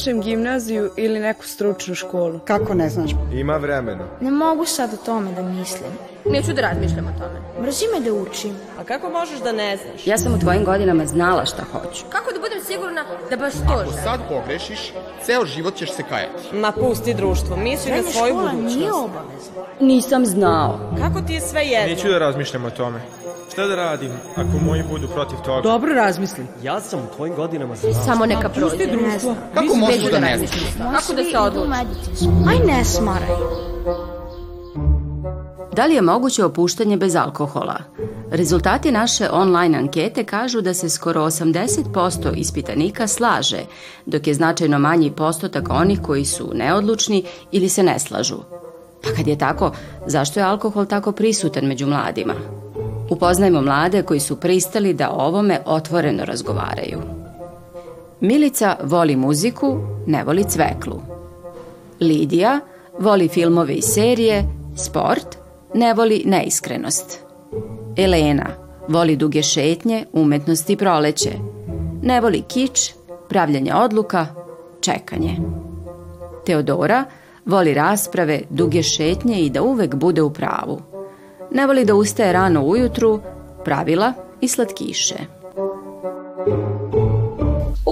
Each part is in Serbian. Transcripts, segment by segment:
Upišem gimnaziju ili neku stručnu školu. Kako ne znaš? Ima vremena. Ne mogu sad o tome da mislim. Neću da razmišljam o tome. Mrzi me da učim. A kako možeš da ne znaš? Ja sam u tvojim godinama znala šta hoću. Kako da budem sigurna da baš to Ako sad pogrešiš, ceo život ćeš se kajati. Ma pusti društvo, misli na svoju budućnost. nije obavezno. Nisam znao. Kako ti je sve jedno? Neću da razmišljam o tome. Šta da radim ako moji budu protiv toga? Dobro razmisli. Ja sam u tvojim godinama znao. Samo neka prođe. Ne znam. Kako možeš da ne razmislim. znaš? Kako da se odluči? Aj ne smaraj. Da li je moguće opuštanje bez alkohola? Rezultati naše online ankete kažu da se skoro 80% ispitanika slaže, dok je značajno manji postotak onih koji su neodlučni ili se ne slažu. Pa kad je tako, zašto je alkohol tako prisutan među mladima? Upoznajmo mlade koji su pristali da o ovome otvoreno razgovaraju. Milica voli muziku, ne voli cveklu. Lidija voli filmove i serije, sport, ne voli neiskrenost. Elena voli duge šetnje, umetnost i proleće. Ne voli kič, pravljanje odluka, čekanje. Teodora voli rasprave, duge šetnje i da uvek bude u pravu. Ne voli da ustaje rano ujutru, pravila i slatkiše.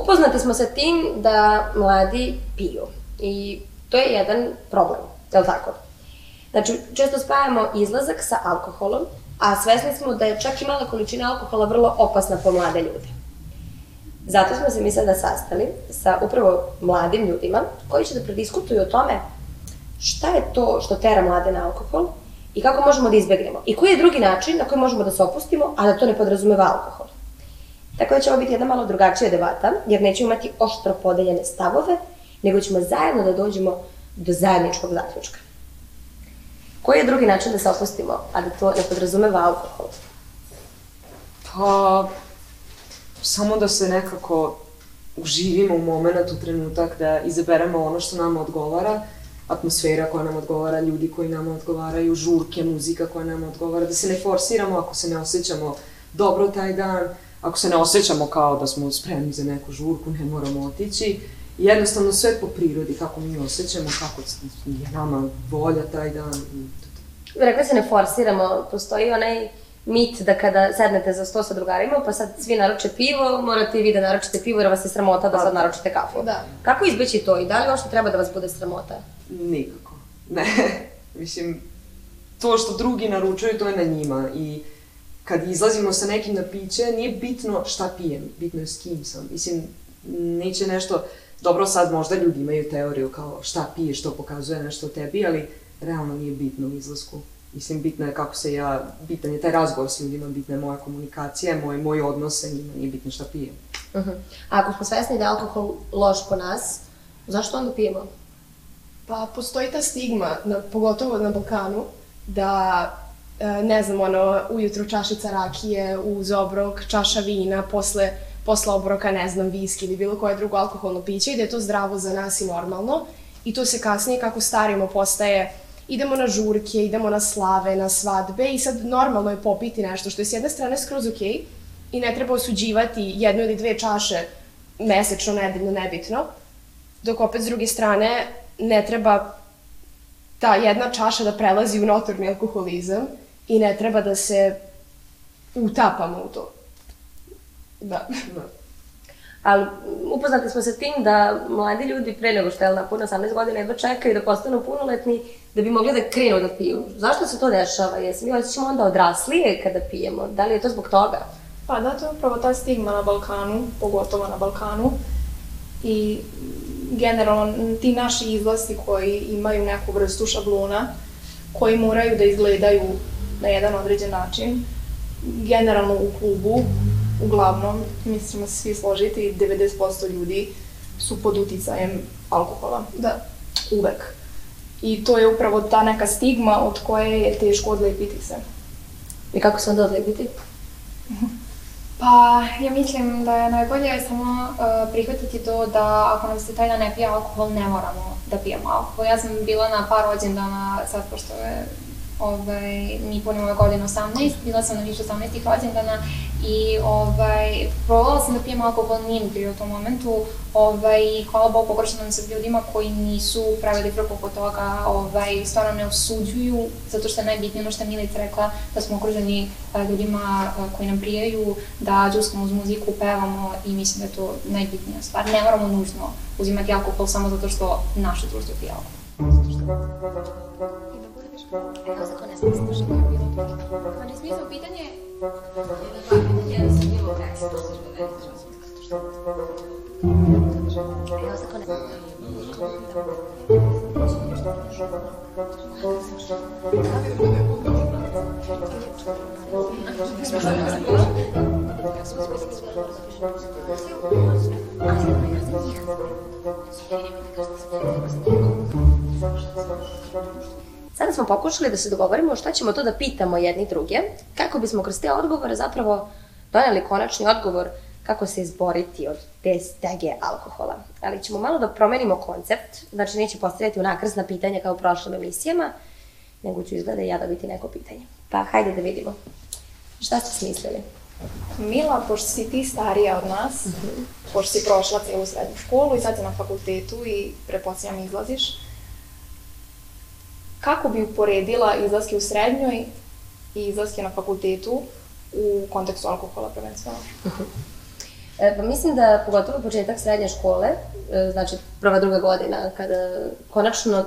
Upoznati smo sa tim da mladi piju i to je jedan problem, je li tako? Znači, često spajamo izlazak sa alkoholom, a svesni smo da je čak i mala količina alkohola vrlo opasna po mlade ljude. Zato smo se mi sada sastali sa upravo mladim ljudima koji će da prediskutuju o tome šta je to što tera mlade na alkohol i kako možemo da izbegnemo. I koji je drugi način na koji možemo da se opustimo, a da to ne podrazumeva alkohol. Tako da će ovo biti jedna malo drugačija debata, jer nećemo imati oštro podeljene stavove, nego ćemo zajedno da dođemo do zajedničkog zaključka. Koji je drugi način da se opustimo, a da to ne podrazumeva alkohol? Pa, samo da se nekako uživimo u moment, u trenutak, da izaberemo ono što nama odgovara, atmosfera koja nam odgovara, ljudi koji nam odgovaraju, žurke, muzika koja nam odgovara, da se ne forsiramo ako se ne osjećamo dobro taj dan, ako se ne osjećamo kao da smo spremni za neku žurku, ne moramo otići. I jednostavno sve po prirodi, kako mi osjećamo, kako je nama volja taj dan. Rekla se ne forsiramo, postoji onaj mit da kada sednete za sto sa drugarima, pa sad svi naruče pivo, morate i vi da naručite pivo jer vas je sramota da sad naručite kafu. Da. Kako izbeći to i da li uopšte treba da vas bude sramota? Nikako. Ne. Mislim, to što drugi naručuju, to je na njima. I kad izlazimo sa nekim na piće, nije bitno šta pijem, bitno je s kim sam. Mislim, neće nešto, dobro sad možda ljudi imaju teoriju kao šta piješ, to pokazuje nešto o tebi, ali realno nije bitno u izlasku. Mislim, bitno je kako se ja, bitan je taj razgovor s ljudima, bitna je moja komunikacija, moj, moj odnos sa njima, nije bitno šta pijem. Uh -huh. A ako smo svesni da je alkohol loš po nas, zašto onda pijemo? Pa postoji ta stigma, na, pogotovo na Balkanu, da ne znam, ono, ujutru čašica rakije, uz obrok, čaša vina, posle, posle obroka, ne znam, viski ili bilo koje drugo alkoholno piće i da je to zdravo za nas i normalno. I to se kasnije, kako starimo, postaje idemo na žurke, idemo na slave, na svadbe i sad normalno je popiti nešto što je s jedne strane skroz ok i ne treba osuđivati jednu ili dve čaše mesečno, nedeljno, nebitno, dok opet s druge strane ne treba ta jedna čaša da prelazi u notorni alkoholizam i ne treba da se utapamo u to. Da. da. Ali upoznati smo sa tim da mladi ljudi pre nego što je napune 18 godina jedva čekaju da postanu punoletni da bi mogli da krenu da piju. Zašto se to dešava? Jesi mi osjećamo onda odraslije kada pijemo? Da li je to zbog toga? Pa da, to je upravo ta stigma na Balkanu, pogotovo na Balkanu. I generalno ti naši izlasti koji imaju neku vrstu šablona, koji moraju da izgledaju na jedan određen način, generalno u klubu, uglavnom, mislimo se svi složiti, 90% ljudi su pod uticajem alkohola. Da. Uvek. I to je upravo ta neka stigma od koje je teško odlepiti se. I kako se onda odlepiti? Pa, ja mislim da je najbolje samo uh, prihvatiti to da ako nam se taj dan ne pije alkohol, ne moramo da pijemo alkohol. Ja sam bila na par rođendana, sad pošto je ovaj, mi ove godine 18, bila sam na više 18 rođendana i ovaj, probala sam da pijem alkohol, nije mi bio u tom momentu, ovaj, hvala Bogu pogoršana sa ljudima koji nisu pravili frku oko toga, ovaj, stvarno ne osuđuju, zato što je najbitnije ono što je Milica rekla, da smo okruženi a, ljudima a, koji nam prijaju, da džuskamo uz muziku, pevamo i mislim da je to najbitnija stvar. Ne moramo nužno uzimati alkohol samo zato što naše društvo pije alkohol. Evo, za to ne sam slušala. Ali smisao pitanje je... Jedan sam bilo kraj, sto se žele, Evo, za to ne sam Thank you. Sada smo pokušali da se dogovorimo šta ćemo to da pitamo jedni druge, kako bismo kroz te odgovore zapravo doneli konačni odgovor kako se izboriti od te stege alkohola. Ali ćemo malo da promenimo koncept, znači neće postavljati unakrsna pitanja kao u prošlim emisijama, nego ću izgleda ja dobiti neko pitanje. Pa hajde da vidimo. Šta ste smislili? Mila, pošto si ti starija od nas, pošto si prošla celu srednju školu i sad si na fakultetu i prepostavljam izlaziš, kako bi uporedila izlaske u srednjoj i izlaske na fakultetu u kontekstu alkohola prvenstveno? E, pa mislim da pogotovo početak srednje škole, e, znači prva, druga godina, kada konačno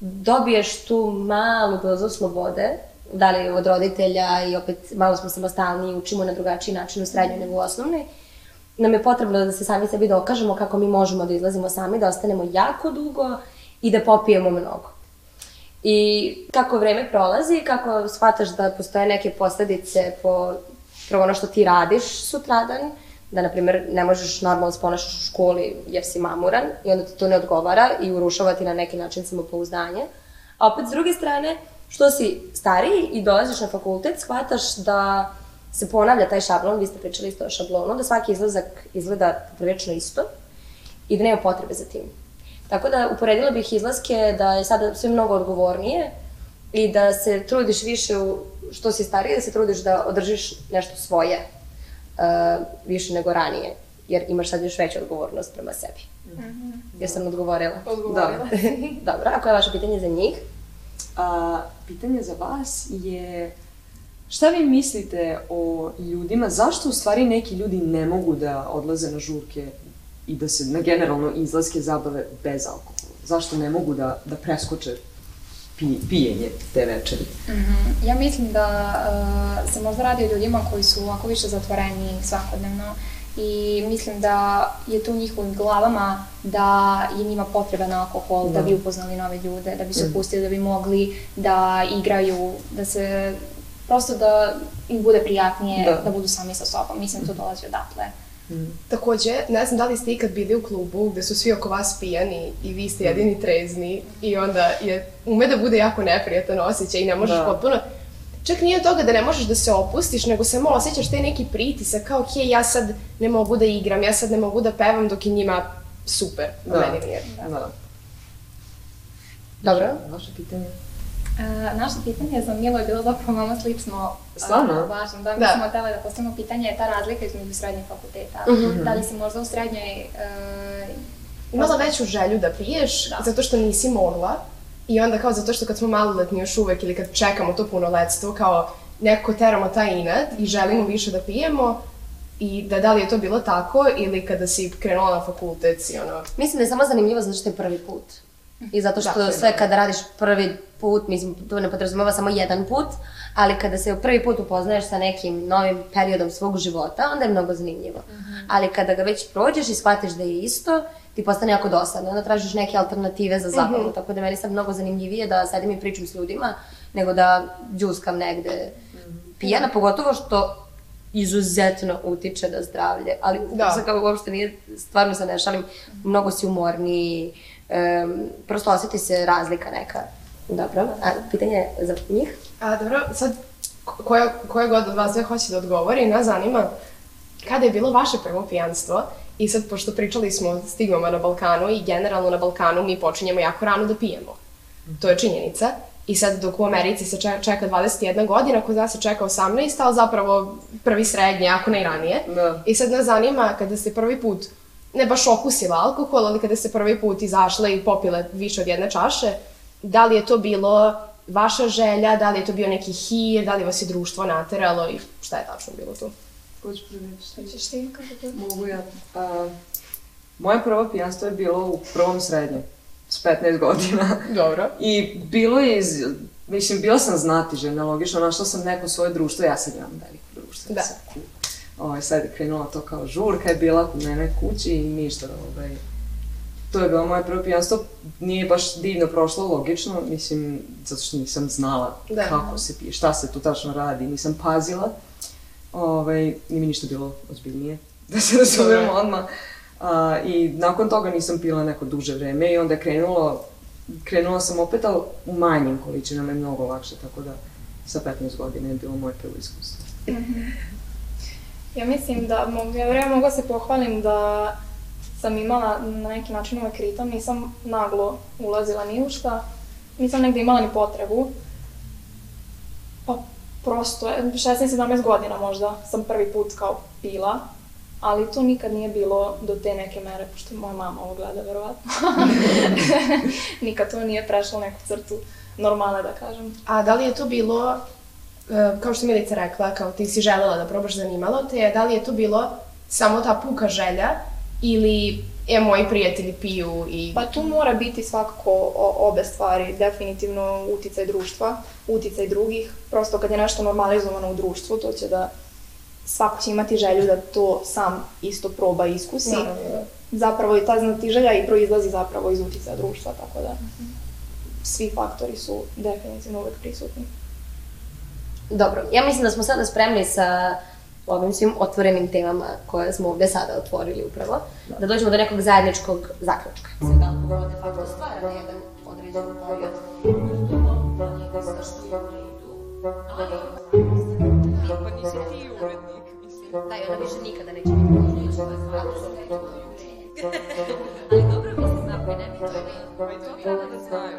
dobiješ tu malu dozu slobode, da li od roditelja i opet malo smo samostalniji, učimo na drugačiji način u srednjoj nego u osnovnoj, nam je potrebno da se sami sebi dokažemo kako mi možemo da izlazimo sami, da ostanemo jako dugo i da popijemo mnogo. I kako vreme prolazi, kako shvataš da postoje neke posledice po prvo ono što ti radiš sutradan, da, na primjer, ne možeš normalno da se ponašaš u školi jer si mamuran i onda ti to ne odgovara i urušava ti na neki način samopouzdanje. A opet, s druge strane, što si stariji i dolaziš na fakultet, shvataš da se ponavlja taj šablon, vi ste pričali isto o šablonu, da svaki izlazak izgleda prilično isto i da nema potrebe za tim. Tako da uporedila bih izlaske da je sada sve mnogo odgovornije i da se trudiš više u, što si stariji, da se trudiš da održiš nešto svoje uh, više nego ranije, jer imaš sad još veću odgovornost prema sebi. Mm -hmm. Jesam odgovorila? Odgovorila si. Dobro, a koje je vaše pitanje za njih? A, pitanje za vas je šta vi mislite o ljudima, zašto u stvari neki ljudi ne mogu da odlaze na žurke i da se na generalno izlaske zabave bez alkohola? Zašto ne mogu da, da preskoče pi, pijenje te večeri? Mm -hmm. Ja mislim da uh, se možda radi o ljudima koji su ovako više zatvoreni svakodnevno i mislim da je to u njihovim glavama da je njima potreban alkohol da, da bi upoznali nove ljude, da bi se opustili, da bi mogli da igraju, da se prosto da im bude prijatnije da, da budu sami sa sobom. Mislim, to dolazi odatle. Mm. Takođe, ne znam da li ste ikad bili u klubu gde su svi oko vas pijani i vi ste jedini trezni i onda je, ume da bude jako neprijatan osjećaj i ne možeš da. potpuno čak nije toga da ne možeš da se opustiš, nego se malo osjećaš te neki pritisak, kao, ok, ja sad ne mogu da igram, ja sad ne mogu da pevam dok je njima super, da. meni nije. Da. da. Dobro. Vaše pitanje? Uh, naše pitanje za Milo je bilo zapravo malo slično Stvarno? Uh, važno. Da, mi da. smo htjeli da postavimo pitanje je ta razlika između srednjeg fakulteta. Mm -hmm. Da li si možda u srednjoj... Uh, Imala veću želju da piješ, da. zato što nisi mogla, I onda kao zato što kad smo maloletni još uvek ili kad čekamo to punoletstvo, kao nekako teramo taj inat i želimo više da pijemo i da da li je to bilo tako ili kada si krenula na fakultet si ono... Mislim da je samo zanimljivo zato što je prvi put. I zato što da, sve kada radiš prvi put, mislim, to ne podrazumeva samo jedan put, ali kada se prvi put upoznaješ sa nekim novim periodom svog života, onda je mnogo zanimljivo. Uh mhm. -huh. Ali kada ga već prođeš i shvatiš da je isto, ti postane jako dosadno, onda tražiš neke alternative za zabavu, mm -hmm. tako da meni sad mnogo zanimljivije da sedim i pričam s ljudima, nego da džuskam negde pijana, pogotovo što izuzetno utiče na zdravlje, ali da. kao uopšte nije, stvarno se ne šalim, mnogo si umorniji, um, prosto osjeti se razlika neka. Dobro, a pitanje za njih? A dobro, sad koja, koja god od vas dve hoće da odgovori, nas zanima kada je bilo vaše prvo pijanstvo I sad, pošto pričali smo o stigmama na Balkanu i generalno na Balkanu mi počinjemo jako rano da pijemo. To je činjenica. I sad dok u Americi se čeka, čeka 21 godina, kod nas se čeka 18, ali zapravo prvi srednje, ako ne i ranije. Da. I sad nas zanima kada ste prvi put, ne baš okusila alkohol, ali kada ste prvi put izašle i popile više od jedne čaše, da li je to bilo vaša želja, da li je to bio neki hir, da li vas je društvo nateralo i šta je tačno bilo tu? Ko će prvi reći? Hoćeš ti kako Mogu ja. A, moje prvo pijanstvo je bilo u prvom srednjem, s 15 godina. Dobro. I bilo je iz, mislim, bila sam znatiželjna, logično, našla sam neko svoje društvo, ja sad imam veliko društvo. Da. Sad, ovaj, sad je krenula to kao žurka, je bila kod mene kući i ništa, ovaj, to je bilo moje prvo pijanstvo, nije baš divno prošlo, logično, mislim, zato što nisam znala Da. kako se pije, šta se tu tačno radi, nisam pazila, ovaj, nije mi ništa bilo ozbiljnije, da se razumemo odmah. A, I nakon toga nisam pila neko duže vreme i onda je krenulo, krenula sam opet, ali u manjim količinama je mnogo lakše, tako da sa 15 godina je bilo moje prvo iskustvo. Ja mislim da mogu, ja mogu da se pohvalim da sam imala na neki način uvek ritam, nisam naglo ulazila ni u šta, nisam negde imala ni potrebu. Pa prosto, je, 16-17 godina možda sam prvi put kao pila, ali to nikad nije bilo do te neke mere, pošto moja mama ovo gleda verovatno. nikad to nije prešlo neku crtu normale, da kažem. A da li je to bilo, e, kao što je Milica rekla, kao ti si želela da probaš zanimalo te, da li je to bilo samo ta puka želja ili e, moji prijatelji piju i... Pa tu mora biti svakako obe stvari, definitivno uticaj društva, uticaj drugih. Prosto kad je nešto normalizovano u društvu, to će da svako će imati želju da to sam isto proba i iskusi. Naravno, da. Zapravo i ta znatiželja i proizlazi zapravo iz uticaja društva, tako da svi faktori su definitivno uvek prisutni. Dobro, ja mislim da smo sada spremni sa ovim svim otvorenim temama koje smo ovde sada otvorili upravo, da, dođemo do nekog zajedničkog zaključka. Sad alkohol de facto stvara na jedan određen period. Pa nisi ti urednik, mislim. Da, i ona više nikada neće biti urednik, što je stvarno Ali dobro mislim, ako ne bi to Pa i to treba da znaju.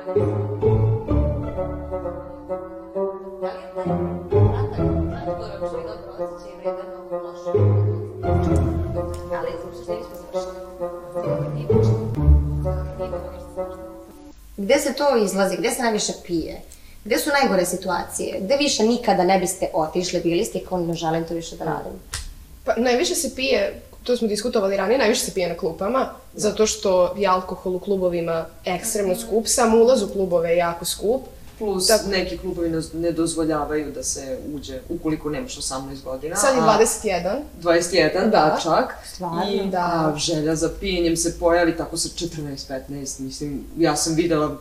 Ali. Gde se to izlazi? Gde se najviše pije? Gde su najgore situacije? Gde više nikada ne biste otišli? Bili ste kao ne želim to više da radim? Pa najviše se pije, to smo diskutovali ranije, najviše se pije na klupama, zato što je alkohol u klubovima ekstremno skup, sam ulaz u klubove je jako skup. Plus, Tako- neki klubovi ne, ne dozvoljavaju da se uđe ukoliko nemaš 18 godina. Sad je a 21. 21, da, Da. čak. Stvarno? I Da. a, želja za pijenjem se pojavi tako sa 14-15. Mislim, ja sam videla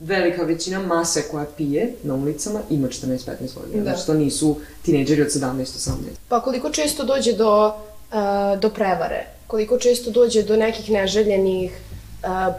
velika većina mase koja pije na ulicama ima 14-15 godina. Da. Znači, to nisu tinejdžeri od 17-18. Pa koliko često dođe do, a, do prevare? Koliko često dođe do nekih neželjenih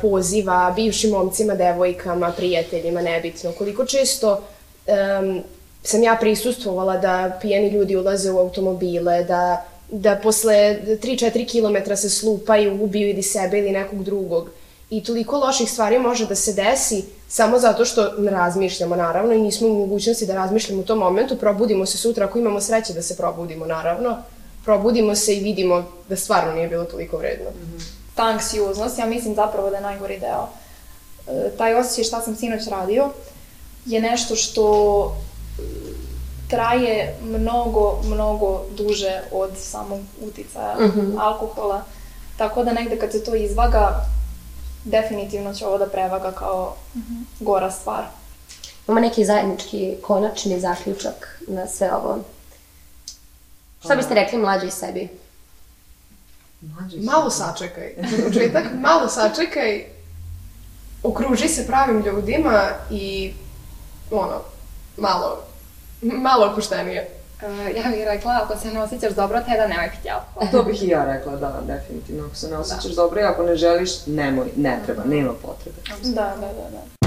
poziva bivšim momcima, devojkama, prijateljima, nebitno? Koliko često em, sam ja prisustvovala da pijeni ljudi ulaze u automobile, da, da posle 3-4 km se slupaju, ubiju ili sebe ili nekog drugog. I toliko loših stvari može da se desi samo zato što razmišljamo, naravno, i nismo u mogućnosti da razmišljamo u tom momentu. Probudimo se sutra, ako imamo sreće da se probudimo, naravno. Probudimo se i vidimo da stvarno nije bilo toliko vredno. ta anksioznost, ja mislim zapravo da je najgori deo. E, taj osjećaj šta sam sinoć radio je nešto što e, traje mnogo, mnogo duže od samog uticaja Mhm. alkohola. Tako da negde kad se to izvaga, definitivno će ovo da prevaga kao gora stvar. Imamo neki zajednički konačni zaključak na sve ovo. Šta biste rekli mlađi sebi? Malo sačekaj. Za početak, malo sačekaj. Okruži se pravim ljudima i ono, malo, malo opuštenije. E, ja bih rekla, ako se ne osjećaš dobro, te da nemoj piti alkohol. To bih i ja rekla, da, definitivno. Ako se ne osjećaš dobro i ako ne želiš, nemoj, ne treba, nema potrebe. Da, da, da, da.